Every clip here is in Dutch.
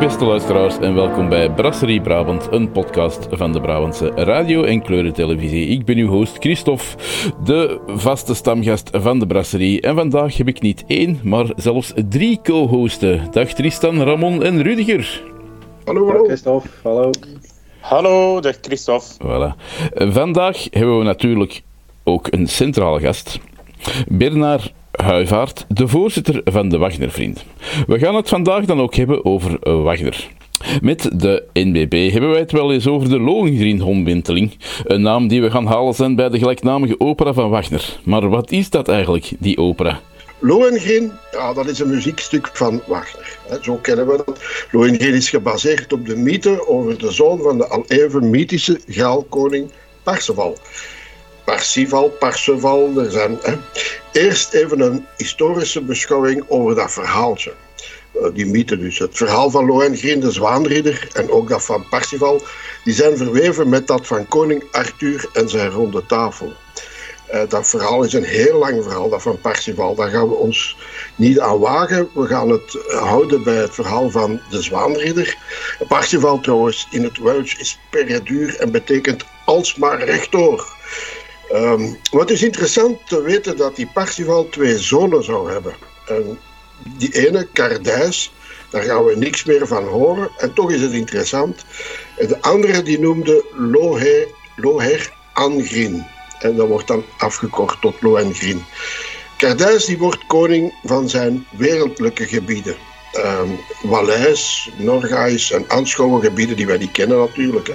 Beste luisteraars en welkom bij Brasserie Brabant, een podcast van de Brabantse radio- en kleurentelevisie. Ik ben uw host Christophe, de vaste stamgast van de Brasserie. En vandaag heb ik niet één, maar zelfs drie co-hosten. Dag Tristan, Ramon en Rudiger. Hallo, hallo. Christophe, hallo. Hallo, dag Christophe. Voilà. Vandaag hebben we natuurlijk ook een centrale gast. Bernard Huivaert, de voorzitter van de Wagnervriend. We gaan het vandaag dan ook hebben over Wagner. Met de NBB hebben wij het wel eens over de Lohengrin-omwenteling. Een naam die we gaan halen zijn bij de gelijknamige opera van Wagner. Maar wat is dat eigenlijk, die opera? Lohengrin, ja, dat is een muziekstuk van Wagner. Zo kennen we dat. Lohengrin is gebaseerd op de mythe over de zoon van de al even mythische graalkoning Parsifal. Parsifal, Parseval, er zijn... Hè. Eerst even een historische beschouwing over dat verhaaltje. Uh, die mythe dus. Het verhaal van Lohengrin, de Zwaanridder, en ook dat van Parsifal, die zijn verweven met dat van koning Arthur en zijn ronde tafel. Uh, dat verhaal is een heel lang verhaal, dat van Parsifal. Daar gaan we ons niet aan wagen. We gaan het houden bij het verhaal van de Zwaanridder. Parsifal trouwens in het Welsh is perduur en betekent alsmaar rechtdoor. Um, wat is interessant te weten dat die Parsifal twee zonen zou hebben. En die ene, Cardijs, daar gaan we niks meer van horen. En toch is het interessant. En de andere die noemde Loher, Loher Angrin. En dat wordt dan afgekort tot Lohengrin. Cardijs die wordt koning van zijn wereldlijke gebieden. Um, Waleis, Norgais en Anschouwengebieden die wij niet kennen natuurlijk. Hè.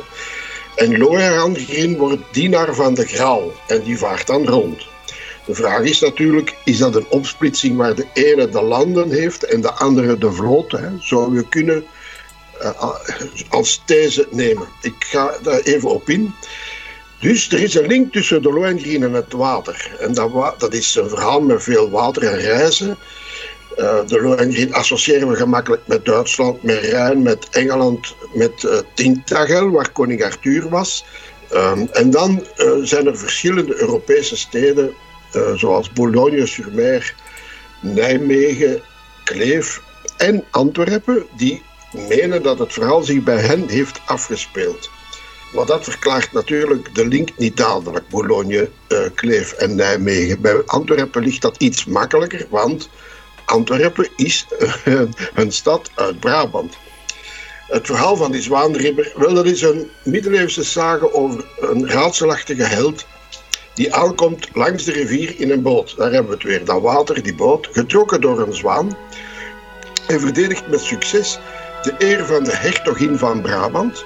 En Loerangrin wordt dienaar van de Graal en die vaart dan rond. De vraag is natuurlijk, is dat een opsplitsing waar de ene de landen heeft en de andere de vloot? Hè? Zou je kunnen uh, als these nemen? Ik ga daar even op in. Dus er is een link tussen de Lohengrin en het water. En dat, dat is een verhaal met veel water en reizen. Uh, de Lohengrin associëren we gemakkelijk met Duitsland, met Rijn, met Engeland, met uh, Tintagel, waar koning Arthur was. Um, en dan uh, zijn er verschillende Europese steden, zoals Boulogne-sur-Mer, Nijmegen, Kleef en Antwerpen, die menen dat het verhaal zich bij hen heeft afgespeeld. Maar dat verklaart natuurlijk de link niet dadelijk, Boulogne, Kleef en Nijmegen. Bij Antwerpen ligt dat iets makkelijker, want Antwerpen is een stad uit Brabant. Het verhaal van die zwaanribber, wel, dat is een middeleeuwse sage over een raadselachtige held die aankomt langs de rivier in een boot. Daar hebben we het weer, dat water, die boot, getrokken door een zwaan. Hij verdedigt met succes de eer van de hertogin van Brabant.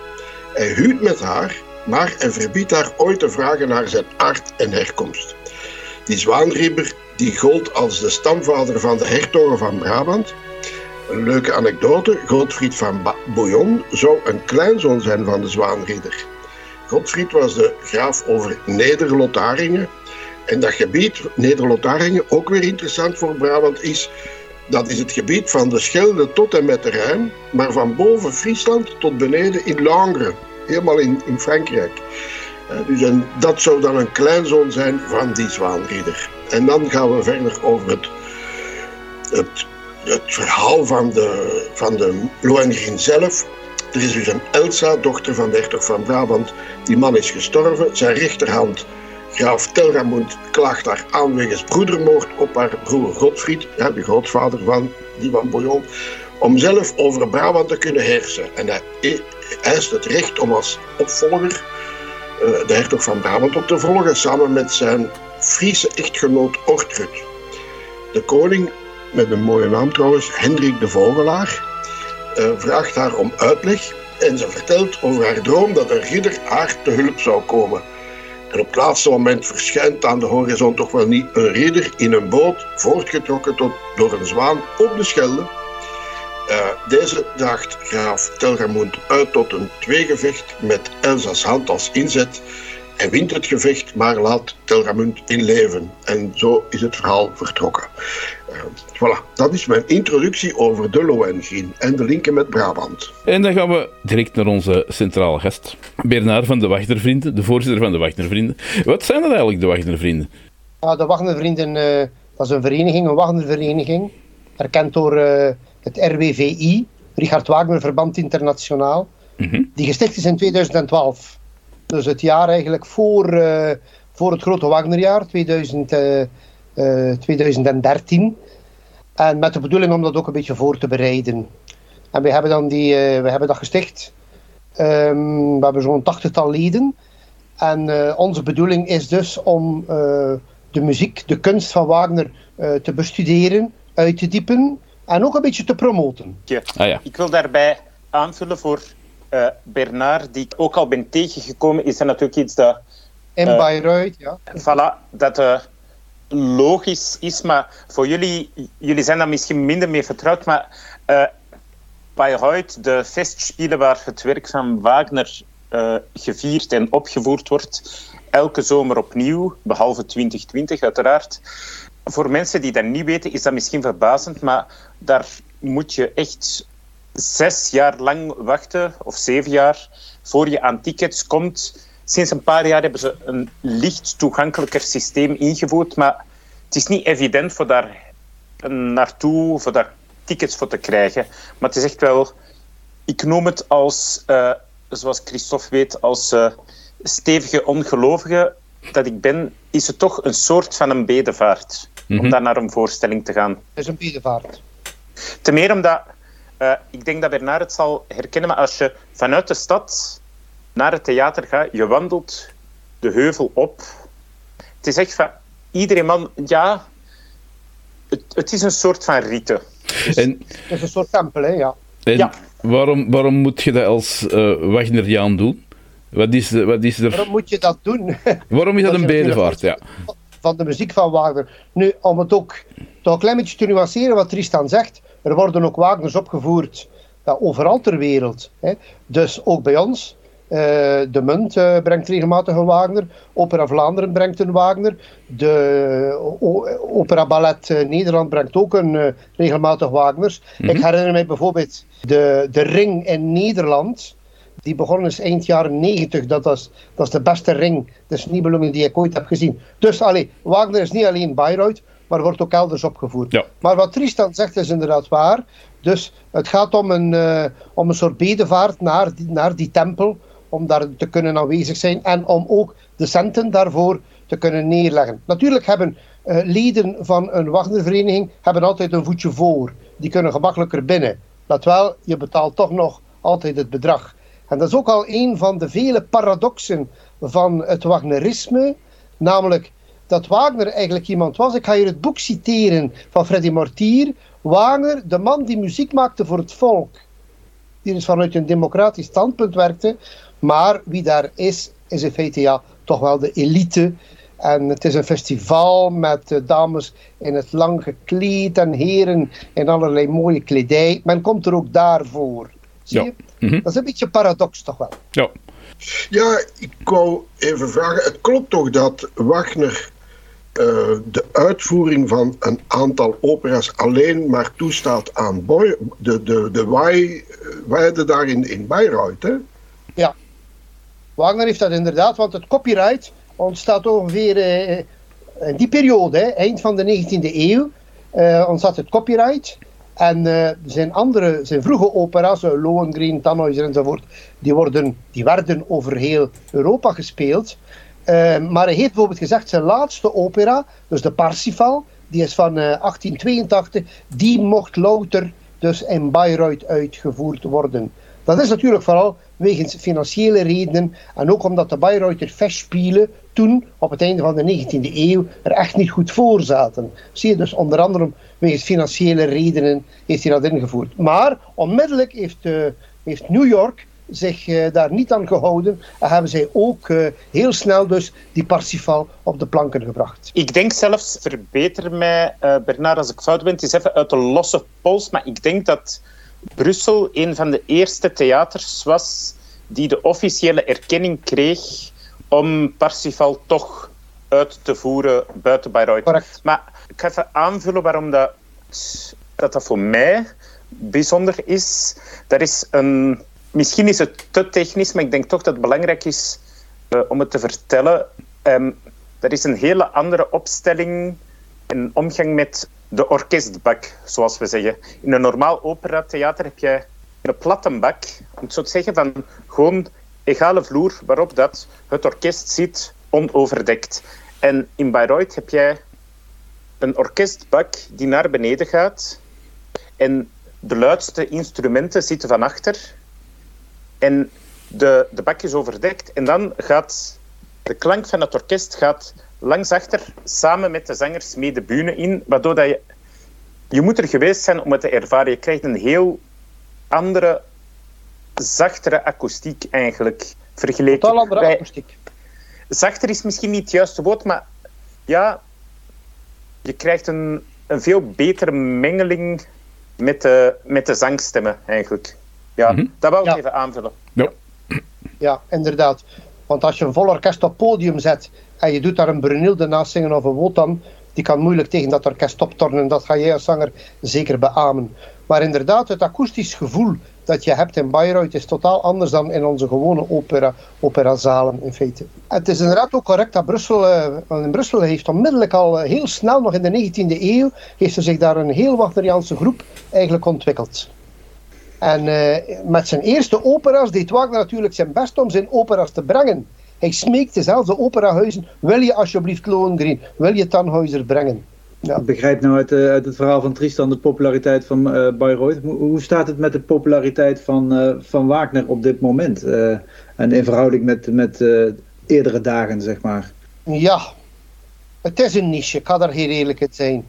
Hij huwt met haar, maar hij verbiedt haar ooit te vragen naar zijn aard en herkomst. Die zwaanribber die gold als de stamvader van de hertogen van Brabant. Een leuke anekdote, Godfried van Bouillon zou een kleinzoon zijn van de Zwaanridder. Godfried was de graaf over Neder-Lotharingen. En dat gebied, Neder-Lotharingen, ook weer interessant voor Brabant, is dat is het gebied van de Schelde tot en met de Rijn, maar van boven Friesland tot beneden in Langres, helemaal in, in Frankrijk. Dus en dat zou dan een kleinzoon zijn van die zwaanridder. En dan gaan we verder over het, het, het verhaal van de, van de zelf. Er is dus een Elsa, dochter van de hertog van Brabant. Die man is gestorven. Zijn rechterhand, graaf Telramund, klaagt haar aan wegens broedermoord op haar broer Godfried, ja, de grootvader van die van Bouillon, om zelf over Brabant te kunnen heersen. En hij eist het recht om als opvolger de hertog van Brabant op te volgen, samen met zijn Friese echtgenoot Ortrud. De koning, met een mooie naam trouwens, Hendrik de Vogelaar, uh, vraagt haar om uitleg en ze vertelt over haar droom dat een ridder haar te hulp zou komen. En op het laatste moment verschijnt aan de horizon toch wel niet een ridder in een boot, voortgetrokken tot, door een zwaan op de Schelde. Uh, deze daagt graaf Telramund uit tot een tweegevecht met Elsa's hand als inzet. Hij wint het gevecht, maar laat Telramund in leven. En zo is het verhaal vertrokken. Uh, voilà, dat is mijn introductie over de Lohengrin en de linken met Brabant. En dan gaan we direct naar onze centrale gast, Bernard van de Wagnervrienden, de voorzitter van de Wagnervrienden. Wat zijn dat eigenlijk, de Wagnervrienden? Ja, de Wagnervrienden, uh, dat is een vereniging, een Wagnervereniging, erkend door uh, het RWVI, Richard Wagner Verband Internationaal, Mhm. die gesticht is in 2012. Dus het jaar eigenlijk voor, eh, voor het grote Wagnerjaar, 2000, eh, eh, 2013. En met de bedoeling om dat ook een beetje voor te bereiden. En we hebben, dan die, eh, we hebben dat gesticht. Ehm, we hebben zo'n tachtigtal leden. En eh, onze bedoeling is dus om eh, de muziek, de kunst van Wagner eh, te bestuderen, uit te diepen en ook een beetje te promoten. Ah ja. Ik wil daarbij aanvullen voor eh, Bernard, die ik ook al ben tegengekomen, is er natuurlijk iets dat, In Eh. Bayreuth, ja. voilà, dat eh, logisch is, maar voor jullie, jullie zijn daar misschien minder mee vertrouwd, maar eh Bayreuth, de festspielen waar het werk van Wagner eh, gevierd en opgevoerd wordt, elke zomer opnieuw, behalve 2020 uiteraard. Voor mensen die dat niet weten, is dat misschien verbazend, maar daar moet je echt zes jaar lang wachten, of zeven jaar, voor je aan tickets komt. Sinds een paar jaar hebben ze een licht toegankelijker systeem ingevoerd, maar het is niet evident voor daar naartoe, voor daar tickets voor te krijgen. Maar het is echt wel, ik noem het als, eh, zoals Christophe weet, als eh, stevige ongelovige dat ik ben, is het toch een soort van een bedevaart Mhm. om daar naar een voorstelling te gaan. Het is een bedevaart. Ten meer omdat, eh, ik denk dat Bernard het zal herkennen, maar als je vanuit de stad naar het theater gaat, je wandelt de heuvel op. Het is echt van, iedere man, ja, het, het is een soort van rite. En, Het is een soort tempel, hè, ja. en Ja. waarom, waarom moet je dat als eh Wagneriaan doen? Wat is, de- wat is er... Waarom moet je dat doen? Waarom is dat een Omdat je bedevaart? Ja. Van de muziek van Wagner. Nu, om het ook toch een klein beetje te nuanceren wat Tristan zegt, er worden ook Wagners opgevoerd ja, overal ter wereld. Hè. Dus ook bij ons. Eh, de Munt eh, brengt regelmatig een Wagner. Opera Vlaanderen brengt een Wagner. De Opera Ballet eh, Nederland brengt ook een eh, regelmatig Wagners. Ik herinner mij bijvoorbeeld de, de Ring in Nederland. Die begonnen is eind jaren 90. Dat was, dat is de beste ring des Nibelungen die ik ooit heb gezien. Dus allee, Wagner is niet alleen Bayreuth, maar wordt ook elders opgevoerd. Ja. Maar wat Tristan zegt is inderdaad waar. Dus het gaat om een, eh, om een soort bedevaart naar die, naar die tempel. Om daar te kunnen aanwezig zijn. En om ook de centen daarvoor te kunnen neerleggen. Natuurlijk hebben eh, leden van een Wagnervereniging hebben altijd een voetje voor. Die kunnen gemakkelijker binnen. Dat wel, je betaalt toch nog altijd het bedrag. En dat is ook al een van de vele paradoxen van het Wagnerisme. Namelijk dat Wagner eigenlijk iemand was. Ik ga hier het boek citeren van Freddy Mortier. Wagner, de man die muziek maakte voor het volk. Die dus vanuit een democratisch standpunt werkte. Maar wie daar is, is in feite toch wel de elite. En het is een festival met eh, dames in het lang gekleed en heren in allerlei mooie kledij. Men komt er ook daarvoor. Zie Ja. je? Mhm. Dat is een beetje paradox toch wel. Ja. Ja, ik wou even vragen. Het klopt toch dat Wagner eh, de uitvoering van een aantal opera's alleen maar toestaat aan Boy, de, de, de Wai- Weide daar in, in Bayreuth, hè? Wagner heeft dat inderdaad, want het copyright ontstaat ongeveer eh, in die periode, hè, eind van de 19e eeuw, eh, ontstaat het copyright. En eh, zijn andere, zijn vroege opera's, uh, Lohengrin, Tannhäuser enzovoort, die, worden, die werden over heel Europa gespeeld. Eh, maar hij heeft bijvoorbeeld gezegd, zijn laatste opera, dus de Parsifal, die is van eh, 1882, die mocht louter dus in Bayreuth uitgevoerd worden. Dat is natuurlijk vooral wegens financiële redenen en ook omdat de Bayreuther Festspielen op het einde van de 19e eeuw, er echt niet goed voor zaten. Zie je, dus onder andere wegens financiële redenen heeft hij dat ingevoerd. Maar onmiddellijk heeft, eh, heeft New York zich eh, daar niet aan gehouden en hebben zij ook eh, heel snel dus die Parsifal op de planken gebracht. Ik denk zelfs, verbeter mij, Bernard, als ik fout ben, het even uit de losse pols, maar ik denk dat Brussel een van de eerste theaters was die de officiële erkenning kreeg om Parsifal toch uit te voeren buiten Bayreuth. Correct. Maar ik ga even aanvullen waarom dat, dat, dat voor mij bijzonder is. Dat is een, misschien is het te technisch, maar ik denk toch dat het belangrijk is eh, om het te vertellen. Ehm, er is een hele andere opstelling en omgang met de orkestbak, zoals we zeggen. In een normaal operatheater heb je een platte bak, om het zo te zeggen, van gewoon egale vloer waarop dat het orkest zit onoverdekt. En in Bayreuth heb jij een orkestbak die naar beneden gaat en de luidste instrumenten zitten van achter en de, de bak is overdekt en dan gaat de klank van het orkest gaat langs achter samen met de zangers mee de bühne in, waardoor dat je je moet er geweest zijn om het te ervaren. Je krijgt een heel andere, zachtere akoestiek eigenlijk vergeleken. Totaal andere bij- akoestiek. zachter is misschien niet het juiste woord, maar ja, je krijgt een, een veel betere mengeling met de, met de zangstemmen eigenlijk. Ja, Mhm. dat wou ik Ja. even aanvullen. Ja. Ja, inderdaad. Want als je een vol orkest op podium zet en je doet daar een Brunilde naast zingen of een Wotan, die kan moeilijk tegen dat orkest optornen. Dat ga jij als zanger zeker beamen. Maar inderdaad, het akoestisch gevoel dat je hebt in Bayreuth is totaal anders dan in onze gewone opera, operazalen in feite. Het is inderdaad ook correct dat Brussel, eh, want in Brussel heeft onmiddellijk al eh, heel snel, nog in de 19e eeuw, heeft er zich daar een heel Wagneriaanse groep eigenlijk ontwikkeld. En eh, met zijn eerste opera's deed Wagner natuurlijk zijn best om zijn opera's te brengen. Hij smeekte zelfs de operahuizen, wil je alsjeblieft Lohengrin, wil je Tannhäuser brengen? Ja. Ik begrijp nou uit, eh, uit het verhaal van Tristan de populariteit van eh Bayreuth. Hoe, staat het met de populariteit van, eh, van Wagner op dit moment? Eh, en in verhouding met, met eh, eerdere dagen, zeg maar. Ja, het is een niche, ik ga daar heel eerlijk in zijn.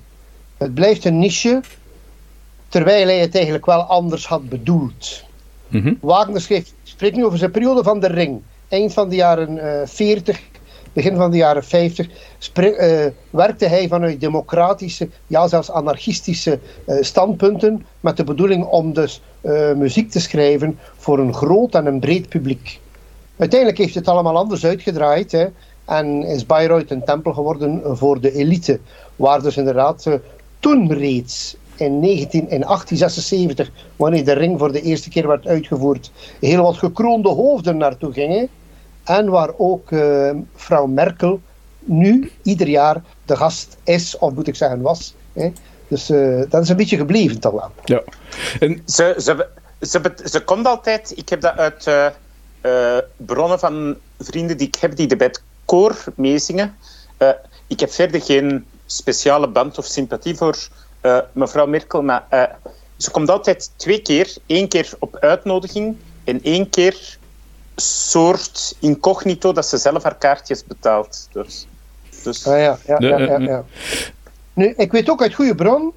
Het blijft een niche, terwijl hij het eigenlijk wel anders had bedoeld. Mhm. Wagner schreef, spreekt nu over zijn periode van de ring. Eind van de jaren eh 40, begin van de jaren 50. spre- eh, werkte hij vanuit democratische, ja zelfs anarchistische eh, standpunten. Met de bedoeling om dus eh, muziek te schrijven voor een groot en een breed publiek. Uiteindelijk heeft het allemaal anders uitgedraaid. Hè, en is Bayreuth een tempel geworden voor de elite. Waar dus inderdaad toen reeds in, 19, in 1876, wanneer de ring voor de eerste keer werd uitgevoerd, heel wat gekroonde hoofden naartoe gingen. En waar ook eh, vrouw Merkel nu ieder jaar de gast is, of moet ik zeggen was. Hè. Dus eh, dat is een beetje gebleven toch wel. Ja. En, Ze, ze, ze, komt altijd, ik heb dat uit eh, eh, bronnen van vrienden die ik heb die er bij het koor meezingen. Eh, ik heb verder geen speciale band of sympathie voor eh, mevrouw Merkel, maar ze komt altijd twee keer. Eén keer op uitnodiging en één keer soort incognito dat ze zelf haar kaartjes betaalt. Dus, dus Ah, ja, ja, Ja, ja, ja, ja. Nu, ik weet ook uit goede bron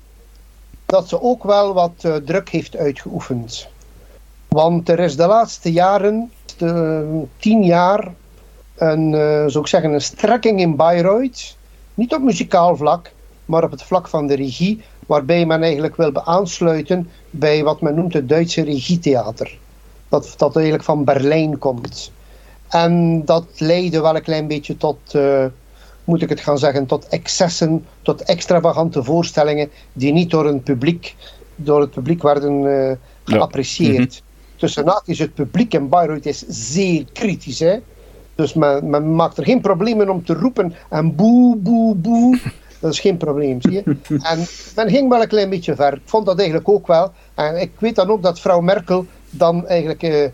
dat ze ook wel wat eh, druk heeft uitgeoefend. Want er is de laatste jaren, de, tien jaar, een, eh, zou ik zeggen, een strekking in Bayreuth. Niet op muzikaal vlak, maar op het vlak van de regie, waarbij men eigenlijk wil aansluiten bij wat men noemt het Duitse regietheater. Dat, dat eigenlijk van Berlijn komt. En dat leidde wel een klein beetje tot, eh, moet ik het gaan zeggen, tot excessen, tot extravagante voorstellingen die niet door, een publiek, door het publiek werden eh, geapprecieerd. Tussen haakjes, het publiek in Bayreuth is zeer kritisch. Hè? Dus men, men maakt er geen problemen om te roepen en boe, boe, boe. Dat is geen probleem, zie je. En men ging wel een klein beetje ver. Ik vond dat eigenlijk ook wel. En ik weet dan ook dat vrouw Merkel dan eigenlijk eh,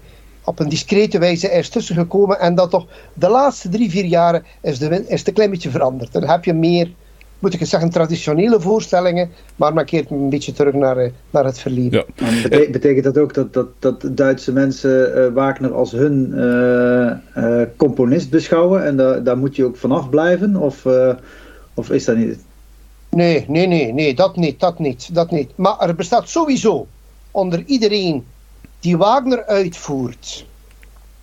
op een discrete wijze is tussengekomen. En dat toch de laatste drie, vier jaren is, de, is het een klein beetje veranderd. Dan heb je meer, moet ik het zeggen, traditionele voorstellingen. Maar men keert een beetje terug naar, eh, naar het verleden. ja. En bete- betekent dat ook dat, dat, dat Duitse mensen eh, Wagner als hun eh, eh, componist beschouwen? En daar daar moet je ook vanaf blijven? Of, eh, of is dat niet? Nee, nee, nee, nee, dat niet, dat niet, dat niet. Maar er bestaat sowieso onder iedereen die Wagner uitvoert,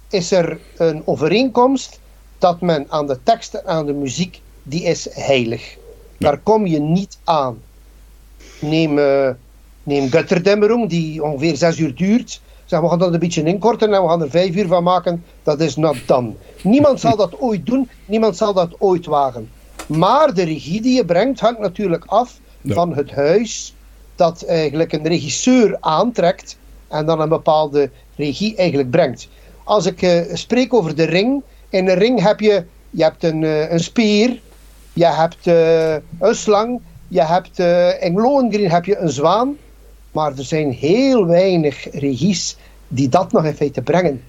is er een overeenkomst dat men aan de teksten, aan de muziek, die is heilig. Daar kom je niet aan. Neem, eh neem Götterdämmerung, die ongeveer zes uur duurt. Zeg, we gaan dat een beetje inkorten en we gaan er vijf uur van maken. Dat is not done. Niemand zal dat ooit doen, niemand zal dat ooit wagen. Maar de regie die je brengt hangt natuurlijk af Ja. van het huis dat eigenlijk een regisseur aantrekt en dan een bepaalde regie eigenlijk brengt. Als ik eh, spreek over de ring, in een ring heb je, je hebt een, eh, een speer, je hebt eh, een slang, je hebt in Lohengrin heb je een zwaan. Maar er zijn heel weinig regies die dat nog in feite brengen.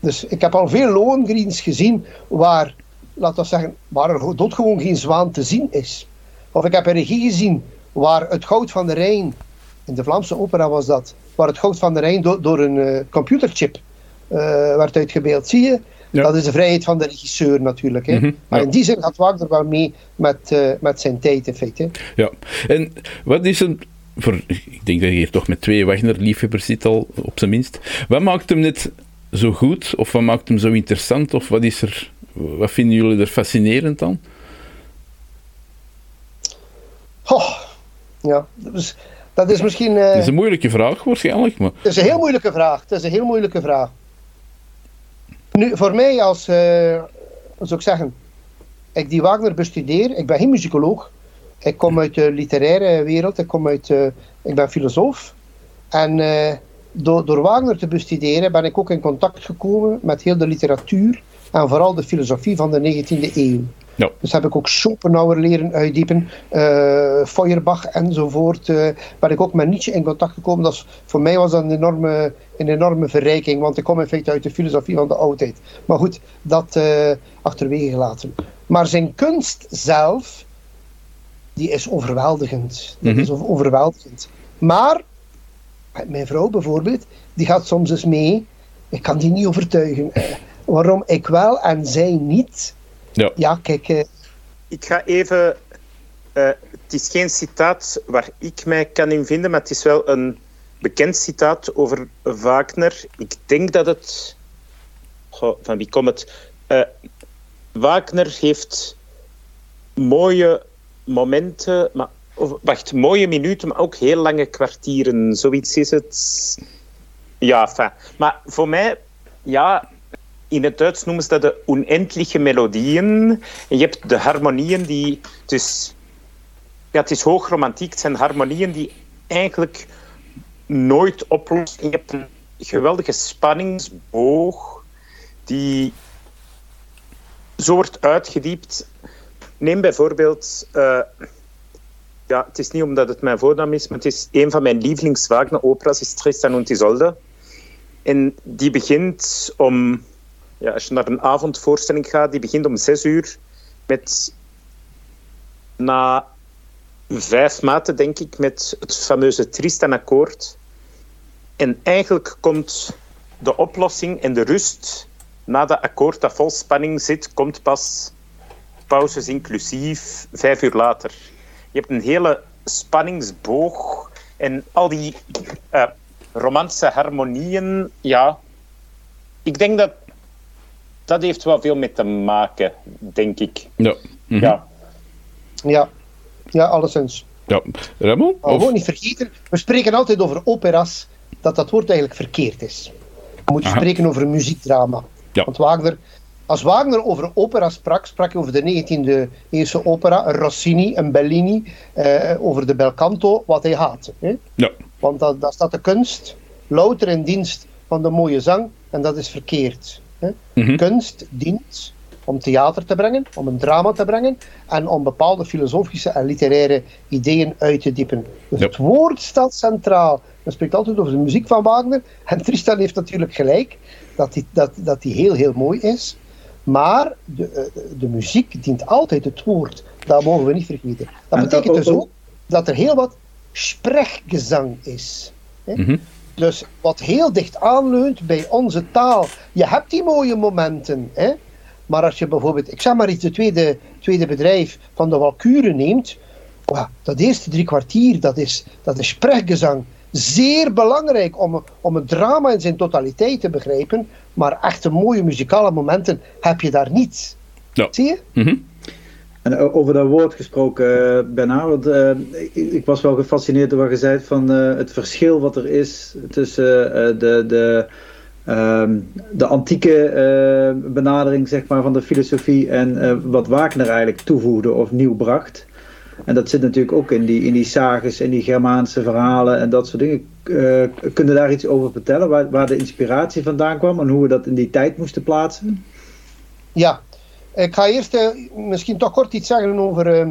Dus ik heb al veel Lohengriens gezien waar, laten we zeggen, waar er doodgewoon geen zwaan te zien is. Of ik heb een regie gezien waar het goud van de Rijn, in de Vlaamse opera was dat, waar het goud van de Rijn do door een uh, computerchip uh, werd uitgebeeld. Zie je? Ja. Dat is de vrijheid van de regisseur natuurlijk. Hè? Mm -hmm, maar ja. in die zin gaat Wagner wel mee met, uh, met zijn tijd in feite. Ja, en wat is een voor, ik denk dat je hier toch met twee Wagner-liefhebbers zit al, op zijn minst. Wat maakt hem net zo goed? Of wat maakt hem zo interessant? Of wat, is er, wat vinden jullie er fascinerend aan? Oh, ja, is, dat is misschien... Uh, dat is een moeilijke vraag waarschijnlijk. Maar... Het is een heel moeilijke vraag. Het is een heel moeilijke vraag. Nu, voor mij als, uh, hoe zou ik zeggen, ik die Wagner bestudeer, ik ben geen muzikoloog, ik kom uit de literaire wereld, ik, kom uit, uh, ik ben filosoof. En door, door Wagner te bestuderen ben ik ook in contact gekomen met heel de literatuur en vooral de filosofie van de 19e eeuw. Ja. Dus heb ik ook Schopenhauer leren uitdiepen, uh, Feuerbach enzovoort. Uh, ben ik ook met Nietzsche in contact gekomen. Dat is, voor mij was dat een enorme, een enorme verrijking, want ik kom in feite uit de filosofie van de oudheid. Maar goed, dat uh, achterwege gelaten. Maar zijn kunst zelf, die is overweldigend. Die mm -hmm. is overweldigend. Maar, mijn vrouw bijvoorbeeld, die gaat soms eens mee. Ik kan die niet overtuigen. waarom ik wel en zij niet. Ja, ja kijk. Uh... Ik ga even. Uh, het is geen citaat waar ik mij kan in vinden, maar het is wel een bekend citaat over Wagner. Ik denk dat het. Goh, van wie komt het? Uh, Wagner heeft mooie momenten, maar, of, wacht, mooie minuten, maar ook heel lange kwartieren. Zoiets is het. Ja, enfin. Maar voor mij, ja, in het Duits noemen ze dat de unendliche melodieën. En je hebt de harmonieën die... Dus, ja, het is hoogromantiek. Het zijn harmonieën die eigenlijk nooit oplossen. En je hebt een geweldige spanningsboog die zo wordt uitgediept. Neem bijvoorbeeld... Uh, ja, het is niet omdat het mijn voornaam is, maar het is een van mijn lievelings Wagner-opera's, is Tristan und Isolde. En die begint om ja, als je naar een avondvoorstelling gaat, die begint om zes uur met na vijf maten, denk ik, met het fameuze Tristan-akkoord. En eigenlijk komt de oplossing en de rust na dat akkoord dat vol spanning zit, komt pas pauzes inclusief vijf uur later. Je hebt een hele spanningsboog en al die uh, romantische harmonieën. Ja, ik denk dat dat heeft wel veel mee te maken, denk ik. Ja. Mm -hmm. Ja. Ja, ja alleszins. Ja. Ramon? Maar gewoon niet vergeten, we spreken altijd over operas, dat dat woord eigenlijk verkeerd is. We moeten Aha. spreken over een muziekdrama. Ja. Want Wagner, als Wagner over opera sprak, sprak hij over de 19e eeuwse opera, een Rossini, een Bellini, eh, over de bel canto, wat hij haatte. Hè? Ja. Want dat, dat staat de kunst louter in dienst van de mooie zang, en dat is verkeerd. Mm -hmm. Kunst dient om theater te brengen, om een drama te brengen en om bepaalde filosofische en literaire ideeën uit te diepen. Dus het woord staat centraal. Men spreekt altijd over de muziek van Wagner. En Tristan heeft natuurlijk gelijk dat die, dat, dat die heel, heel mooi is. Maar de, eh, de muziek dient altijd het woord. Dat mogen we niet vergeten. Dat En betekent dus ook dat er heel wat sprechgezang is. hè. Mhm. Dus wat heel dicht aanleunt bij onze taal. Je hebt die mooie momenten, hè? maar als je bijvoorbeeld, ik zeg maar iets, de tweede, tweede bedrijf van de Walkuren neemt, dat eerste drie kwartier, dat is, dat is sprechgezang. Zeer belangrijk om, om het drama in zijn totaliteit te begrijpen, maar echte mooie muzikale momenten heb je daar niet. Ja. Zie je? Mhm. En o- over dat woord gesproken, eh, Bernard, want, eh, ik, was wel gefascineerd door wat je zei van eh, het verschil wat er is tussen eh, de, de, ehm, de antieke eh, benadering zeg maar, van de filosofie en eh, wat Wagner eigenlijk toevoegde of nieuw bracht. En dat zit natuurlijk ook in die, in die sages en die Germaanse verhalen en dat soort dingen. Eh kun daar iets over vertellen, waar, waar de inspiratie vandaan kwam en hoe we dat in die tijd moesten plaatsen? Ja, ik ga eerst eh, misschien toch kort iets zeggen over, eh,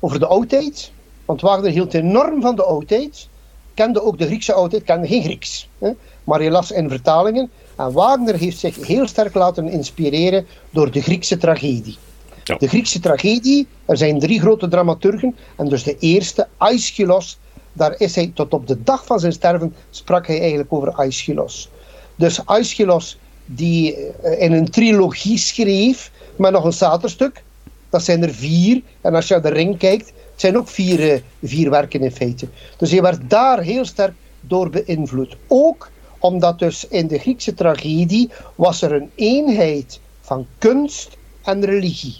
over de oudheid. Want Wagner hield enorm van de oudheid. kende ook de Griekse oudheid, kende geen Grieks. Hè? Maar hij las in vertalingen. En Wagner heeft zich heel sterk laten inspireren door de Griekse tragedie. Ja. De Griekse tragedie, er zijn drie grote dramaturgen. En dus de eerste, Aeschylus, daar is hij tot op de dag van zijn sterven, sprak hij eigenlijk over Aeschylus. Dus Aeschylus, die eh, in een trilogie schreef, met nog een zaterstuk. Dat zijn er vier. En als je naar de ring kijkt, het zijn ook vier, eh, vier werken in feite. Dus hij werd daar heel sterk door beïnvloed. Ook omdat dus in de Griekse tragedie was er een eenheid van kunst en religie.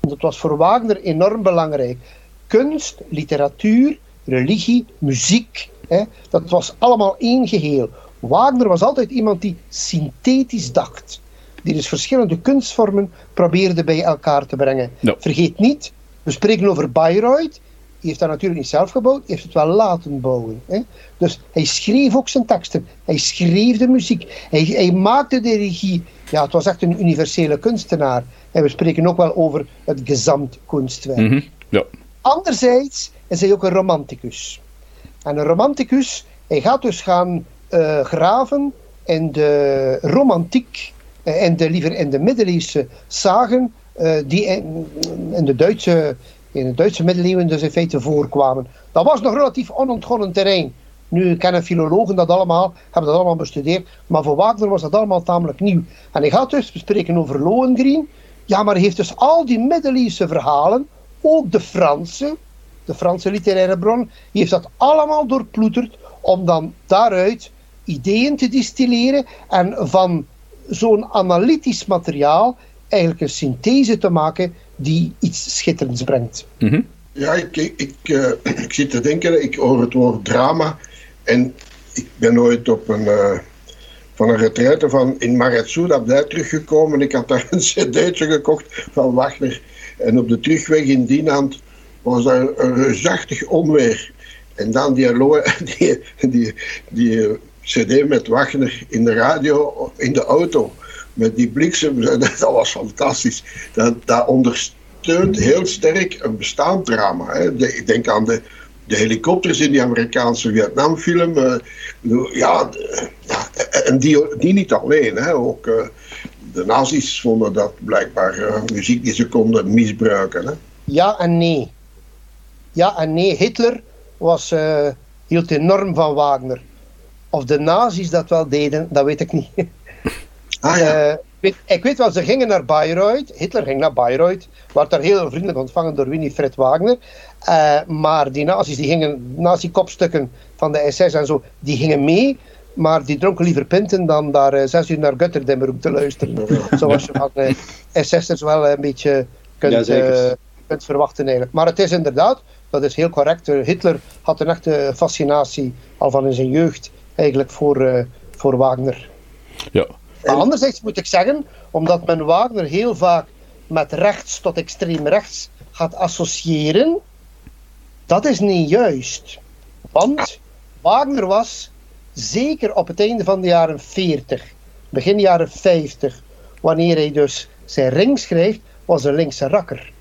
Dat was voor Wagner enorm belangrijk. Kunst, literatuur, religie, muziek, hè, dat was allemaal één geheel. Wagner was altijd iemand die synthetisch dacht. Die dus verschillende kunstvormen probeerde bij elkaar te brengen. Vergeet niet, we spreken over Bayreuth. Die heeft dat natuurlijk niet zelf gebouwd, heeft het wel laten bouwen. Hè? Dus hij schreef ook zijn teksten. Hij schreef de muziek. Hij, hij maakte de regie. Ja, het was echt een universele kunstenaar. En we spreken ook wel over het gezamtkunstwerk. Mhm. Ja. Anderzijds is hij ook een romanticus. En een romanticus, hij gaat dus gaan eh, graven in de romantiek, eh, in de, liever in de middeleeuwse zagen, eh, die in, in, de Duitse, in de Duitse middeleeuwen dus in feite voorkwamen. Dat was nog relatief onontgonnen terrein. Nu kennen filologen dat allemaal, hebben dat allemaal bestudeerd, maar voor Wagner was dat allemaal tamelijk nieuw. En hij gaat dus bespreken over Lohengrin. Ja, maar hij heeft dus al die middeleeuwse verhalen, ook de Franse, de Franse literaire bron, die heeft dat allemaal doorploeterd om dan daaruit ideeën te distilleren en van zo'n analytisch materiaal eigenlijk een synthese te maken die iets schitterends brengt. Mhm. Ja, ik, ik, ik, eh, ik zit te denken, ik hoor het woord drama en ik ben ooit op een, eh, van een retraite van in Maretsuda teruggekomen. Ik had daar een cd'tje gekocht van Wagner en op de terugweg in Dienand was daar een reusachtig onweer. En dan die, die, die, die cd met Wagner in de radio, in de auto, met die bliksem, dat was fantastisch. Dat, ondersteunt heel sterk een bestaand drama. Hè. Ik denk aan de, de helikopters in die Amerikaanse Vietnamfilm. eh, ja, en die, die niet alleen. Hè. Ook eh, de nazi's vonden dat blijkbaar eh, muziek die ze konden misbruiken. Hè. Ja en nee. Ja en nee. Hitler was, hield enorm van Wagner. Of de nazi's dat wel deden, dat weet ik niet. Ah ja. Eh, ik, weet, ik weet wel, ze gingen naar Bayreuth. Hitler ging naar Bayreuth. Werd daar heel vriendelijk ontvangen door Winifred Wagner. Eh, maar die nazi's, die gingen, nazi-kopstukken van de SS en zo, die gingen mee. Maar die dronken liever pinten dan daar eh, zes uur naar Götterdammer om te luisteren. Zoals je van SS'ers wel een beetje kunt, Ja, kunt verwachten eigenlijk. Maar het is inderdaad, dat is heel correct. Hitler had een echte fascinatie al van in zijn jeugd eigenlijk voor, eh, voor Wagner. Ja. Maar anderzijds moet ik zeggen, omdat men Wagner heel vaak met rechts tot extreem rechts gaat associëren, dat is niet juist. Want Wagner was zeker op het einde van de jaren 40, begin jaren 50, wanneer hij dus zijn ring schrijft, was een linkse rakker.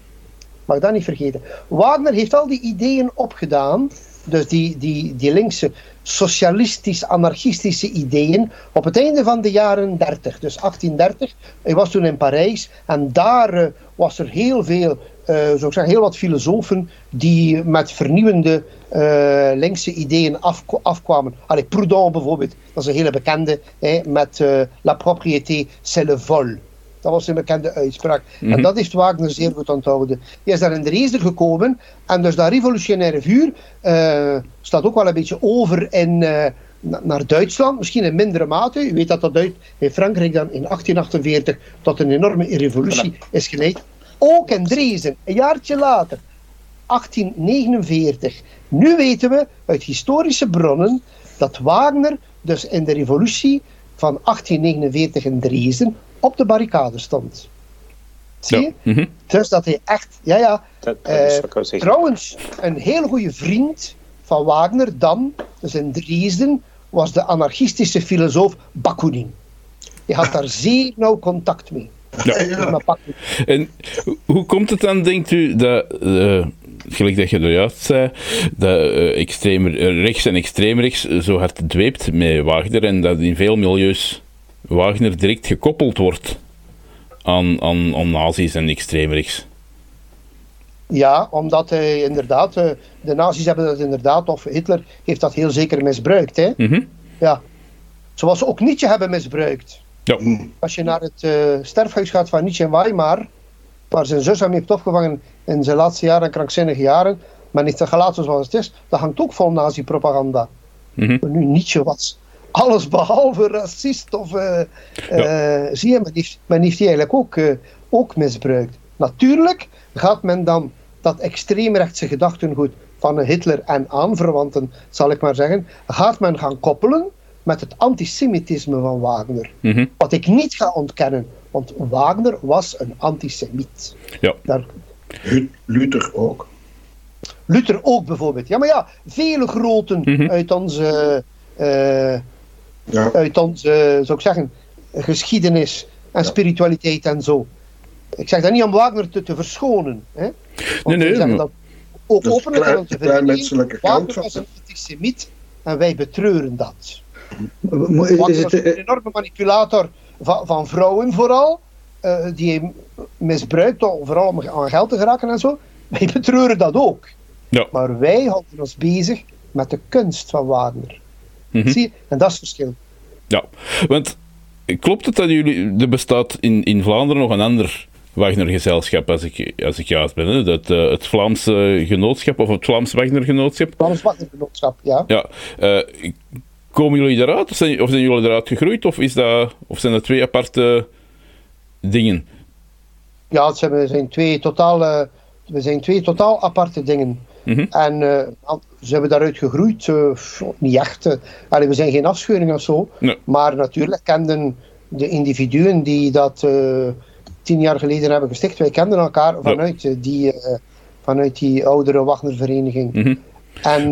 Mag dat niet vergeten. Wagner heeft al die ideeën opgedaan, dus die, die, die linkse socialistisch-anarchistische ideeën, op het einde van de jaren 30, dus 1830. Hij was toen in Parijs en daar eh, was er heel veel, eh zou ik zeggen, heel wat filosofen die met vernieuwende eh, linkse ideeën afk- afkwamen. Allee, Proudhon bijvoorbeeld, dat is een hele bekende, hè, met La propriété, c'est le vol. Dat was een bekende uitspraak. En dat heeft Wagner zeer goed onthouden. Hij is daar in Dresden gekomen. En dus dat revolutionaire vuur eh, staat ook wel een beetje over in, eh, na- naar Duitsland. Misschien in mindere mate. U weet dat dat Duit in Frankrijk dan in 1848 tot een enorme revolutie is geleid. Ook in Dresden, een jaartje later. 1849. Nu weten we uit historische bronnen dat Wagner dus in de revolutie van 1849 in Dresden op de barricade stond. Zie je? Ja. Mhm. Dus dat hij echt, ja ja. Dat, dat is Eh, trouwens, een hele goede vriend van Wagner dan, dus in Dresden, was de anarchistische filosoof Bakunin. Je had daar zeer nauw contact mee. Ja. Ja. En ho- hoe komt het dan, denkt u, dat, eh, gelijk dat je er juist zei, dat uh, extreem rechts en extreem rechts zo hard dweept met Wagner en dat in veel milieus Wagner direct gekoppeld wordt aan, aan, aan nazi's en extreem rechts. Ja, omdat hij inderdaad, eh, de nazi's hebben dat inderdaad, of Hitler heeft dat heel zeker misbruikt. Hè? Mhm. Ja. Zoals ze ook Nietzsche hebben misbruikt. Ja. Als je naar het uh, sterfhuis gaat van Nietzsche in Weimar, waar zijn zus hem heeft opgevangen in zijn laatste jaren, krankzinnige jaren, maar niet te gelaten zoals het is, dat hangt ook vol nazi-propaganda. Mhm. Nu, Nietzsche was alles behalve racist of... Uh, Ja. zie je, men heeft, men heeft die eigenlijk ook, eh, ook misbruikt. Natuurlijk gaat men dan dat extreemrechtse gedachtengoed van Hitler en aanverwanten, zal ik maar zeggen, gaat men gaan koppelen met het antisemitisme van Wagner. Mhm. Wat ik niet ga ontkennen, want Wagner was een antisemiet. Ja. Daar, Lu- Luther ook. Luther ook bijvoorbeeld. Ja, maar ja, vele groten Mhm. uit onze, eh, Ja. uit onze, zou ik zeggen, geschiedenis en spiritualiteit en zo. Ik zeg dat niet om Wagner te, te verschonen. Hè? Want Nee, nee, dat ook is openlijk klein- te kant Wagner van was een antisemiet en wij betreuren dat. Wagner is was het, een eh, enorme manipulator van, van vrouwen vooral, eh, die hij misbruikt om vooral om aan geld te geraken en zo. Wij betreuren dat ook. Ja. Maar wij houden ons bezig met de kunst van Wagner. Mhm. Zie je? En dat is het verschil. Ja, want klopt het dat jullie, er bestaat in, in Vlaanderen nog een ander Wagner-gezelschap, als ik, als ik juist ben, hè? Dat, eh, het Vlaamse genootschap of het Vlaams Wagner-genootschap. Vlaams Wagnergenootschap, ja. Ja, eh, komen jullie daaruit of zijn, of zijn jullie eruit gegroeid of, is dat, of zijn dat twee aparte dingen? Ja, het zijn, we, zijn twee totaal, eh, we zijn twee totaal aparte dingen. Mhm. En eh, ze hebben daaruit gegroeid, eh, niet echt. eh. Allee, we zijn geen afscheuring of zo. Nee. Maar natuurlijk kenden de individuen die dat tien jaar geleden hebben gesticht, wij kenden elkaar vanuit, die, vanuit die oudere Wagnervereniging. Mhm. En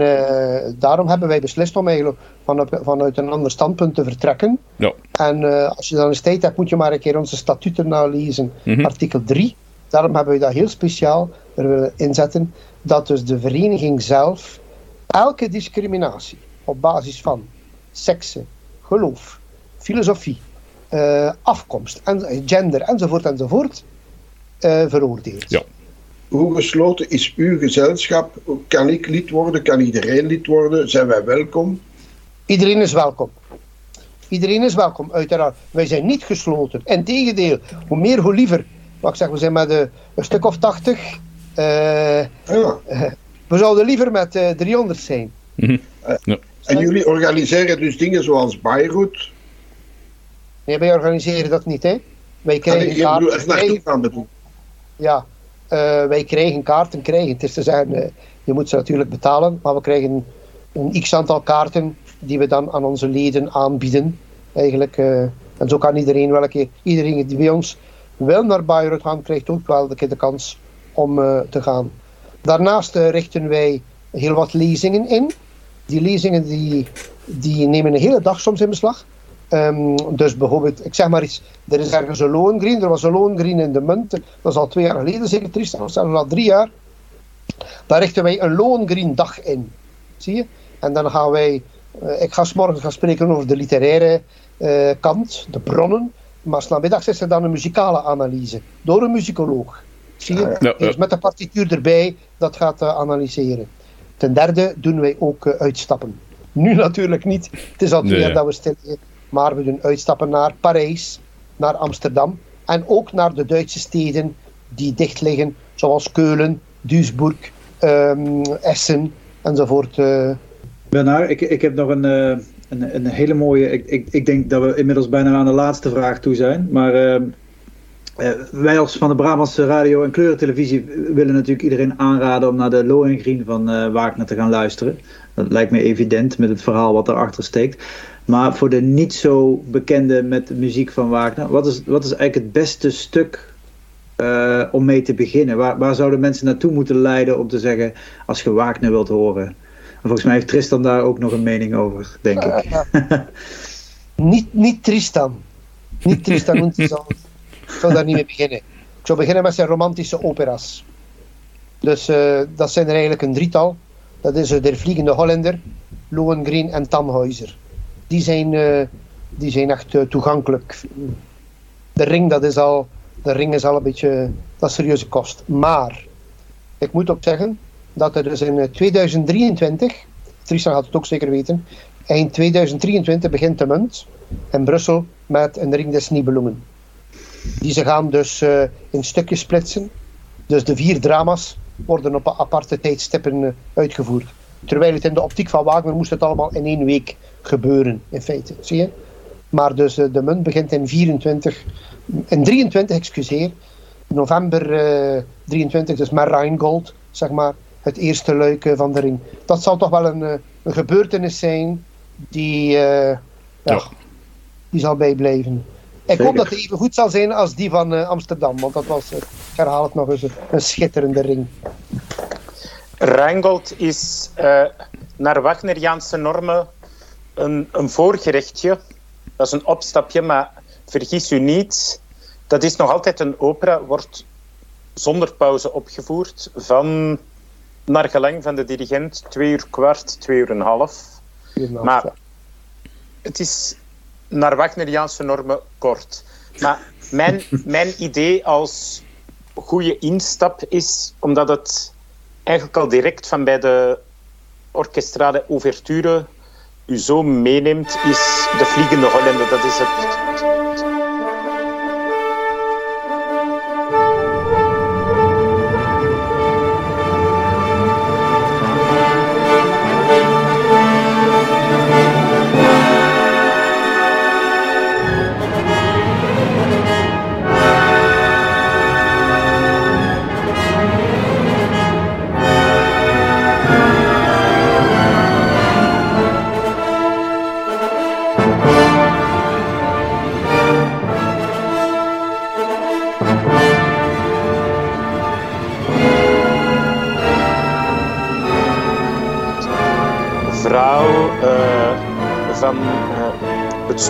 daarom hebben wij beslist om eigenlijk vanuit, vanuit een ander standpunt te vertrekken. Ja. En als je dan eens tijd hebt, moet je maar een keer onze statuten nalezen. Mhm. Artikel 3. Daarom hebben we dat heel speciaal er willen inzetten. Dat dus de vereniging zelf elke discriminatie op basis van sekse, geloof, filosofie, eh, afkomst, en, gender enzovoort enzovoort eh, veroordeelt. Ja. Hoe gesloten is uw gezelschap? Kan ik lid worden? Kan iedereen lid worden? Zijn wij welkom? Iedereen is welkom. Iedereen is welkom, uiteraard. Wij zijn niet gesloten. Integendeel, hoe meer, hoe liever. Wat ik zeg, we zijn met eh, een stuk of tachtig. Eh, Ja. we zouden liever met eh 300 zijn. Mhm. Ja. En jullie organiseren dus dingen zoals Beirut? Nee, wij organiseren dat niet, hè. Wij Kan krijgen bedoel, kaarten. krijgen- bedoel. Ja, eh, wij krijgen kaarten, krijgen. Het is te zeggen, eh, je moet ze natuurlijk betalen, maar we krijgen een x-aantal kaarten die we dan aan onze leden aanbieden. Eigenlijk, eh, en zo kan iedereen welke, iedereen die bij ons wil naar Bayreuth gaan, krijgt ook wel de, kans om eh, te gaan. Daarnaast eh, richten wij heel wat lezingen in. Die lezingen die, die nemen een hele dag soms in beslag. Ehm, dus bijvoorbeeld, ik zeg maar iets, er is ergens een Lohengrin, er was een Lohengrin in de munt, dat is al twee jaar geleden zeker, of zelfs al drie jaar. Daar richten wij een Lohengrin dag in, zie je? En dan gaan wij, eh, ik ga 's morgens gaan spreken over de literaire kant, de bronnen, maar 's namiddags is er dan een muzikale analyse, door een muzikoloog. Zie je? Ja, ja. Dus met de partituur erbij, dat gaat eh, analyseren. Ten derde doen wij ook eh, uitstappen. Nu natuurlijk niet, het is al twee jaar ja. dat we stil liggen. Maar we doen uitstappen naar Parijs, naar Amsterdam en ook naar de Duitse steden die dicht liggen, zoals Keulen, Duisburg, ehm, Essen enzovoort. eh. Bernard, ik, ik heb nog een, eh, een, een hele mooie. Ik, ik, ik denk dat we inmiddels bijna aan de laatste vraag toe zijn. Maar eh, eh, wij als van de Brabantse radio en kleurentelevisie willen natuurlijk iedereen aanraden om naar de Lohengrin van eh, Wagner te gaan luisteren. Dat lijkt me evident met het verhaal wat erachter steekt. Maar voor de niet zo bekende met muziek van Wagner, wat is, wat is eigenlijk het beste stuk eh, om mee te beginnen? Waar, waar zouden mensen naartoe moeten leiden om te zeggen, als je Wagner wilt horen? En volgens mij heeft Tristan daar ook nog een mening over, denk ik. niet, niet Tristan. Niet Tristan Isolde. Ik zou daar niet mee beginnen. Ik zou beginnen met zijn romantische operas. Dus eh, dat zijn er eigenlijk een drietal. Dat is uh, de Vliegende Hollander, Lohengrin en Tannhäuser. Die zijn, uh, die zijn echt toegankelijk. De ring, dat is al, de ring is al een beetje dat serieuze kost. Maar ik moet ook zeggen dat er dus in 2023, Tristan gaat het ook zeker weten, eind 2023 begint de munt in Brussel met een ring des Nibelungen. Die ze gaan dus in stukjes splitsen. Dus de vier drama's worden op aparte tijdstippen eh, uitgevoerd. Terwijl het in de optiek van Wagner moest het allemaal in één week gebeuren, in feite. Zie je? Maar dus eh, de munt begint in 24, in 23, excuseer, november uh, 23, dus met Rheingold, zeg maar, het eerste luik van de ring. Dat zal toch wel een, een gebeurtenis zijn die, uh, ja, die zal bijblijven. Ik hoop dat het even goed zal zijn als die van uh, Amsterdam, want dat was, ik herhaal het nog eens, een schitterende ring. Rheingold is uh, naar Wagneriaanse normen een, een voorgerechtje. Dat is een opstapje, maar vergis u niet, dat is nog altijd een opera, wordt zonder pauze opgevoerd, van naar gelang van de dirigent twee uur kwart, twee uur en een half. Maar het is naar Wagneriaanse normen kort. Maar mijn, mijn idee als goede instap is, omdat het eigenlijk al direct van bij de orkestrale ouverture u zo meeneemt, is de Vliegende Hollander. Dat is het,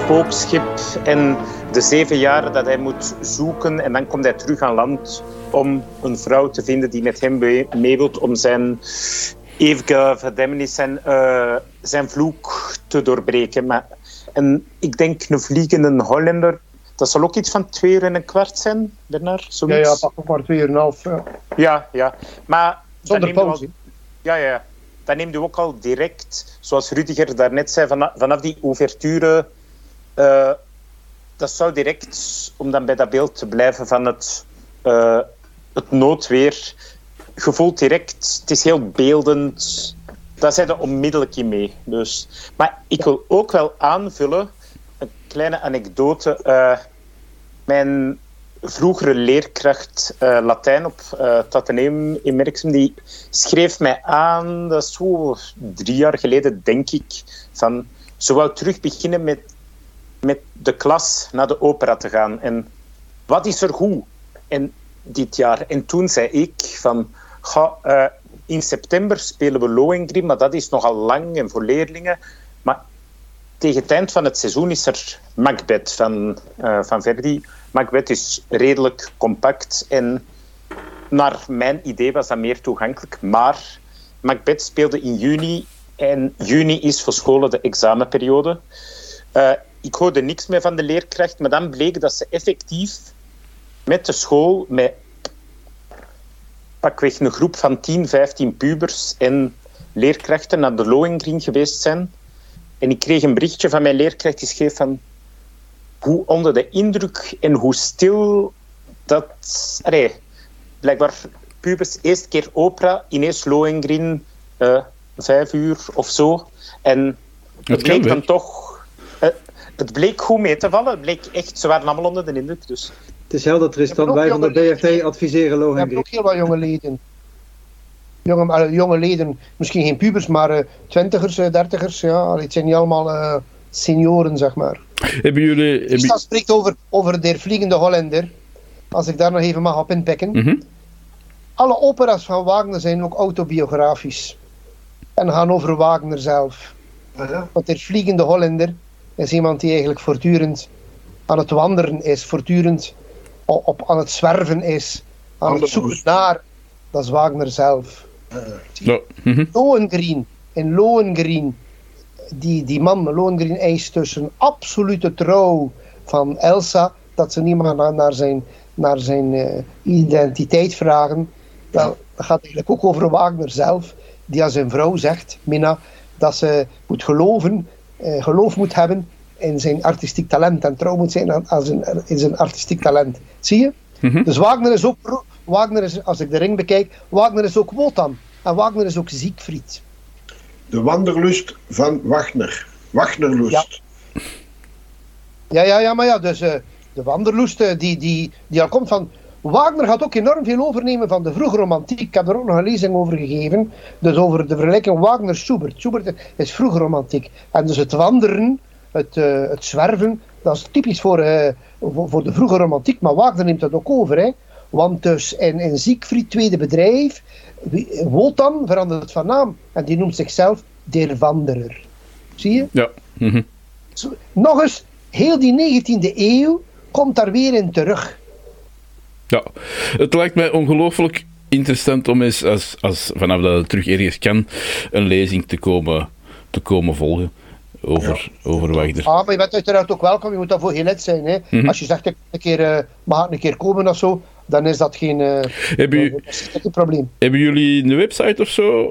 spookschip en de zeven jaar dat hij moet zoeken. En dan komt hij terug aan land om een vrouw te vinden die met hem mee wilt om zijn eeuwige verdemmenis en uh, zijn vloek te doorbreken. Maar, en ik denk een vliegende Hollander, dat zal ook iets van twee uur en een kwart zijn, Bernard? Zoiets? Ja, ja, pak maar twee uur en een half. Ja, ja. ja. Maar Zonder pauze. Al, ja, ja. Dan neemt u ook al direct, zoals Rudiger daarnet zei, vanaf, vanaf die ouverture uh, dat zou direct, om dan bij dat beeld te blijven van het, uh, het noodweer, gevoeld direct, het is heel beeldend. Daar zijn er onmiddellijk in mee. Dus. Maar ik wil ook wel aanvullen, een kleine anekdote. Uh, mijn vroegere leerkracht Latijn op uh, het Atheneum in Merksem, die schreef mij aan, dat is zo drie jaar geleden, denk ik, van ze wou terug beginnen met met de klas naar de opera te gaan. En wat is er goed in dit jaar? En toen zei ik van, uh, in september spelen we Lohengrin, maar dat is nogal lang en voor leerlingen. Maar tegen het eind van het seizoen is er Macbeth van, uh, van Verdi. Macbeth is redelijk compact en naar mijn idee was dat meer toegankelijk. Maar Macbeth speelde in juni en juni is voor scholen de examenperiode. Uh, ik hoorde niks meer van de leerkracht, maar dan bleek dat ze effectief met de school, met pakweg een groep van 10, 15 pubers en leerkrachten naar de Lohengrin geweest zijn. En ik kreeg een berichtje van mijn leerkracht die schreef van hoe onder de indruk en hoe stil dat... Allee, blijkbaar pubers, eerste keer opera, ineens Lohengrin, uh, vijf uur of zo. En het bleek dan toch het bleek goed mee te vallen. Het bleek echt, ze waren allemaal onder de indruk. Dus. Het is helder, Tristan. Wij van de BFT adviseren Lohengrin. We hebben ook heel wat jonge leden. Jonge, uh, jonge leden, misschien geen pubers, maar uh, twintigers, uh, dertigers. Ja, het zijn niet allemaal senioren, zeg maar. Hebben jullie... Tristan spreekt over, over de vliegende Hollander. Als ik daar nog even mag op inpikken. Mm Alle operas van Wagner zijn ook autobiografisch. En gaan over Wagner zelf. Want de vliegende Hollander is iemand die eigenlijk voortdurend aan het wandelen is, voortdurend op, aan het zwerven is, aan het zoeken naar Dat is Wagner zelf. Ja. mhm. Lohengrin. In Lohengrin. Die, die man, Lohengrin, eist dus een absolute trouw van Elsa. Dat ze niet meer naar, naar zijn, naar zijn eh, identiteit vragen. Dat gaat eigenlijk ook over Wagner zelf. Die aan zijn vrouw zegt, Mina, dat ze moet geloven, eh, geloof moet hebben in zijn artistiek talent. En trouw moet zijn aan, aan zijn, in zijn artistiek talent. Zie je? Mhm. Dus Wagner is ook, Wagner is, als ik de ring bekijk, Wagner is ook Wotan. En Wagner is ook Siegfried. De wanderlust van Wagner. Wagnerlust. Ja, ja, ja, maar ja, dus eh, de Wanderlust, eh, die, die, die al komt van... Wagner gaat ook enorm veel overnemen van de vroege romantiek. Ik heb er ook nog een lezing over gegeven. Dus over de vergelijking Wagner-Schubert. Schubert is vroege romantiek. En dus het wandelen, het, eh, het zwerven, dat is typisch voor, eh, voor, voor de vroege romantiek. Maar Wagner neemt dat ook over. Hè. Want dus in, in Siegfried, tweede bedrijf, Wotan verandert van naam. En die noemt zichzelf Der Wanderer. Zie je? Ja. mhm. Nog eens, heel die 19e eeuw komt daar weer in terug. Ja, het lijkt mij ongelooflijk interessant om eens, als, als, vanaf dat het terug ergens kan, een lezing te komen, te komen volgen over, over Wagner. Ah, maar je bent uiteraard ook welkom, je moet daarvoor geen lid zijn. Hè. Mhm. Als je zegt, ik een keer, eh, mag ik een keer komen of zo, dan is dat geen, eh, Hebben, u- dat is geen probleem. hebben jullie een website of zo?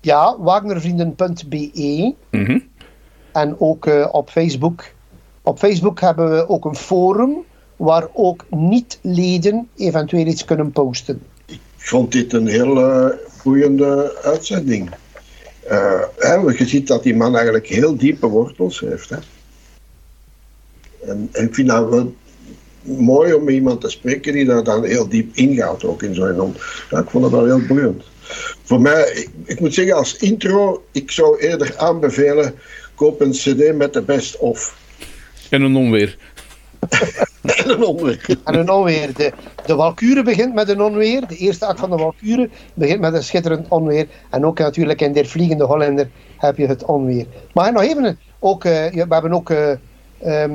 Ja, wagnervrienden.be Mhm. en ook eh, op Facebook. Op Facebook hebben we ook een forum waar ook niet-leden eventueel iets kunnen posten. Ik vond dit een heel eh, boeiende uitzending. Eh, hè, want je ziet dat die man eigenlijk heel diepe wortels heeft. Hè. En, en ik vind dat wel mooi om met iemand te spreken die daar dan heel diep ingaat, ook in zo'n om. Ja, ik vond het wel heel boeiend. Voor mij, ik, ik moet zeggen, als intro, ik zou eerder aanbevelen, koop een cd met de best of. En een onweer. En een onweer. En een onweer. De, de Walkure begint met een onweer. De eerste act van de Walkure begint met een schitterend onweer. En ook natuurlijk in Der Vliegende Hollander heb je het onweer. Maar nog even, ook, eh, we hebben ook eh ehm,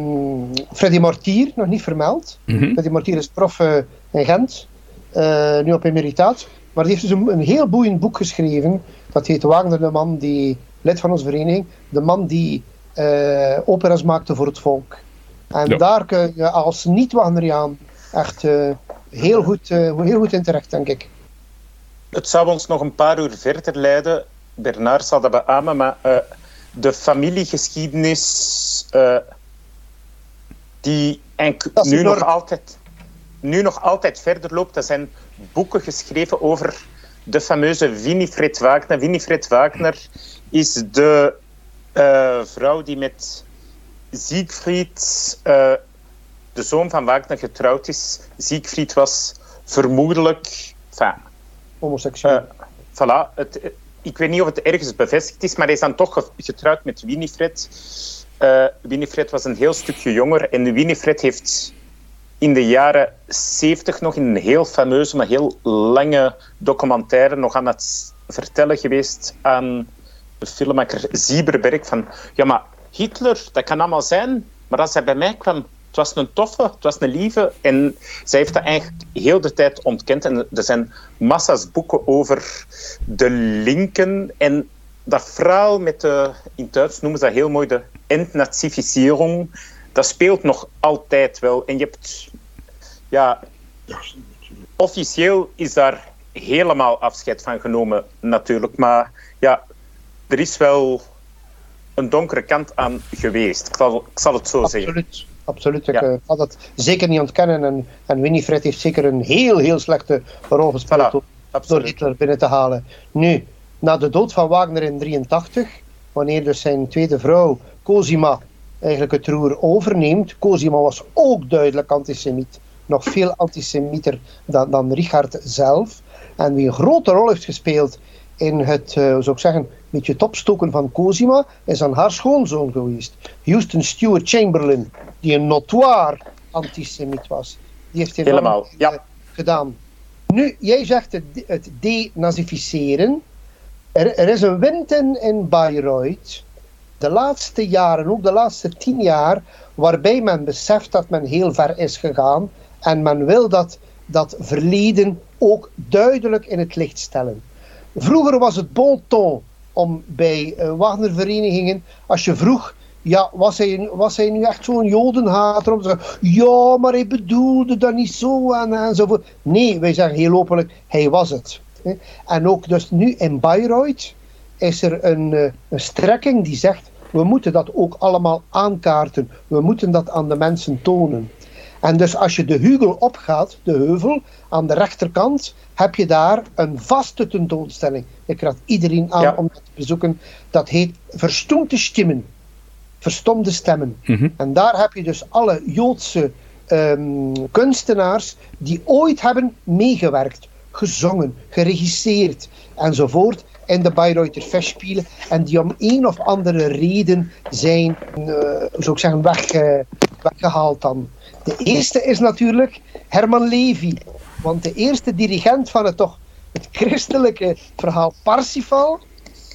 Freddy Mortier nog niet vermeld. Mhm. Freddy Mortier is prof eh, in Gent, eh, nu op emeritaat. Maar die heeft dus een, een heel boeiend boek geschreven. Dat heet Wagner de man die, lid van onze vereniging, de man die eh, opera's maakte voor het volk. En Ja. daar kun je als niet-Wagneriaan echt eh, heel, goed, eh, heel goed in terecht, denk ik. Het zou ons nog een paar uur verder leiden. Bernard zal dat beamen, maar eh, de familiegeschiedenis eh, die nu nog, altijd, nu nog altijd verder loopt, dat zijn boeken geschreven over de fameuze Winifred Wagner. Winifred Wagner is de eh, vrouw die met Siegfried, eh, de zoon van Wagner, getrouwd is. Siegfried was vermoedelijk... Enfin, Homoseksueel. voilà, het, eh, ik weet niet of het ergens bevestigd is, maar hij is dan toch ge- getrouwd met Winifred. Eh, Winifred was een heel stukje jonger en Winifred heeft in de jaren 70 nog in een heel fameuze, maar heel lange documentaire nog aan het vertellen geweest aan de filmmaker Zieberberg van ja, maar Hitler, dat kan allemaal zijn, maar als hij bij mij kwam, het was een toffe, het was een lieve. En zij heeft dat eigenlijk heel de tijd ontkend. En er zijn massa's boeken over de linken en dat verhaal met de, in het Duits noemen ze dat heel mooi, de entnazificering, dat speelt nog altijd wel. En je hebt, ja, Ja, officieel is daar helemaal afscheid van genomen, natuurlijk. Maar ja, er is wel een donkere kant aan geweest. Ik zal, ik zal het zo zeggen. Absoluut. Ik Ja. eh, dat zeker niet ontkennen. En, en Winifred heeft zeker een heel, heel slechte rol gespeeld Voilà, door. Hitler binnen te halen. Nu, na de dood van Wagner in 83, wanneer dus zijn tweede vrouw, Cosima, eigenlijk het roer overneemt. Cosima was ook duidelijk antisemiet. Nog veel antisemieter dan, dan Richard zelf. En wie een grote rol heeft gespeeld in het, eh, hoe zou ik zeggen, beetje het opstoken van Cosima, is dan haar schoonzoon geweest. Houston Stewart Chamberlain, die een notoire antisemiet was. Die heeft Helemaal, ja. eh, gedaan. Nu, jij zegt het, het denazificeren. Er, er is een wind in, in Bayreuth. De laatste jaren, ook de laatste tien jaar, waarbij men beseft dat men heel ver is gegaan. En men wil dat dat verleden ook duidelijk in het licht stellen. Vroeger was het bon ton om bij uh, Wagner-verenigingen, als je vroeg, ja, was hij, was hij nu echt zo'n jodenhater? Om te zeggen, ja, maar hij bedoelde dat niet zo en, enzovoort. Nee, wij zeggen heel openlijk, hij was het. En ook dus nu in Bayreuth is er een, eh, een strekking die zegt, we moeten dat ook allemaal aankaarten. We moeten dat aan de mensen tonen. En dus als je de heuvel opgaat, de heuvel, aan de rechterkant, heb je daar een vaste tentoonstelling. Ik raad iedereen aan om dat te bezoeken. Dat heet Verstoomde Stimmen. Verstomde stemmen. Mhm. En daar heb je dus alle Joodse ehm, kunstenaars die ooit hebben meegewerkt, gezongen, geregisseerd enzovoort in de Bayreuther Festspielen en die om een of andere reden zijn, uh, zou ik zeggen, weg, uh, weggehaald dan. De eerste is natuurlijk Herman Levy, want de eerste dirigent van het toch het christelijke verhaal Parsifal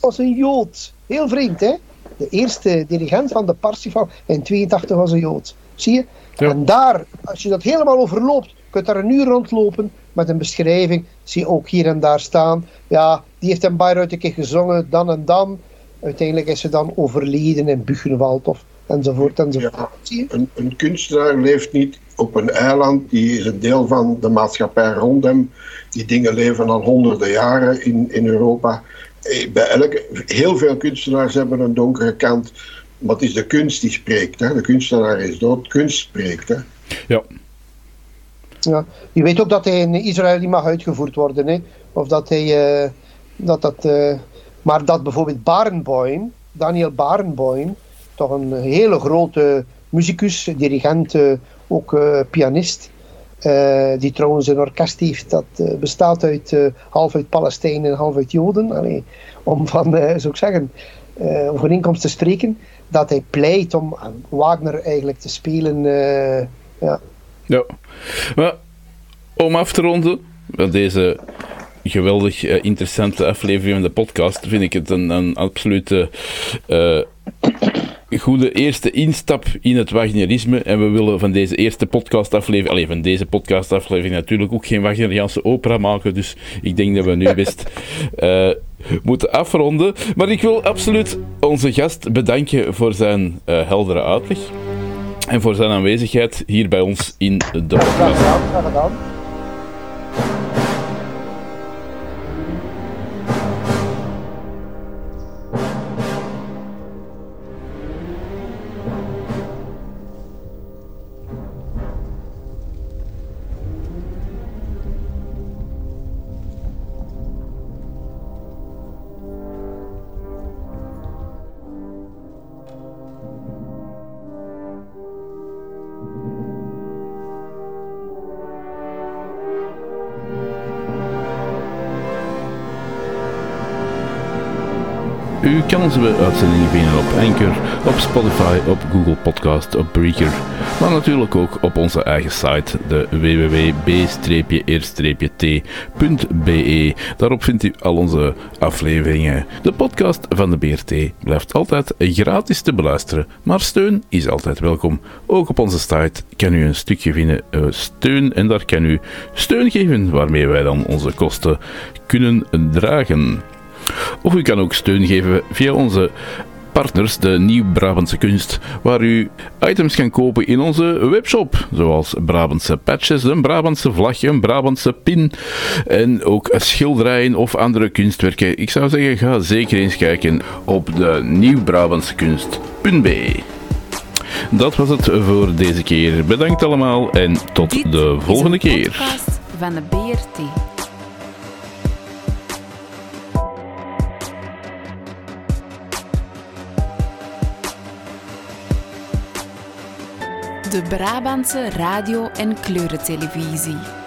was een Jood. Heel vreemd, hè? De eerste dirigent van de Parsifal in 82 was een Jood. Zie je? En daar, als je dat helemaal overloopt, kunt daar een uur rondlopen met een beschrijving. Zie je ook hier en daar staan. Ja, die heeft in Bayreuth een keer gezongen, dan en dan. Uiteindelijk is ze dan overleden in Buchenwald of enzovoort enzovoort. Ja, een, een, kunstenaar leeft niet op een eiland, die is een deel van de maatschappij rond hem. Die dingen leven al honderden jaren in, in Europa. Eh, bij elke, heel veel kunstenaars hebben een donkere kant, maar het is de kunst die spreekt. Hè. De kunstenaar is dood, kunst spreekt. Hè. Ja. Ja. Je weet ook dat hij in Israël niet mag uitgevoerd worden. Hè? Of dat hij. Uh, dat dat, uh, maar dat bijvoorbeeld Barenboim, Daniel Barenboim, toch een hele grote muzikus, dirigent, uh, ook pianist. die trouwens een orkest heeft dat bestaat uit half uit Palestijnen en half uit Joden. Allee, om van, zou ik zeggen, overeenkomst te spreken. Dat hij pleit om Wagner eigenlijk te spelen. ja. Ja, maar om af te ronden, deze geweldig interessante aflevering van de podcast, vind ik het een, absolute goede eerste instap in het Wagnerisme. En we willen van deze eerste podcastaflevering, alleen van deze podcastaflevering natuurlijk ook geen Wagneriaanse opera maken. Dus ik denk dat we nu best uh, moeten afronden. Maar ik wil absoluut onze gast bedanken voor zijn heldere uitleg. En voor zijn aanwezigheid hier bij ons in de podcast. U kan onze uitzendingen vinden op Anchor, op Spotify, op Google Podcast, op Breaker, maar natuurlijk ook op onze eigen site, de www.b-r-t.be. Daarop vindt u al onze afleveringen. De podcast van de BRT blijft altijd gratis te beluisteren, maar steun is altijd welkom. Ook op onze site kan u een stukje vinden uh, steun en daar kan u steun geven waarmee wij dan onze kosten kunnen dragen. Of u kan ook steun geven via onze partners, de Nieuw-Brabantse Kunst, waar u items kan kopen in onze webshop, zoals Brabantse patches, een Brabantse vlag, een Brabantse pin en ook schilderijen of andere kunstwerken. Ik zou zeggen, ga zeker eens kijken op de Nieuw-Brabantse Kunst.be. Dat was het voor deze keer. Bedankt allemaal en tot de volgende keer. van de BRT. De Brabantse radio- en kleurentelevisie.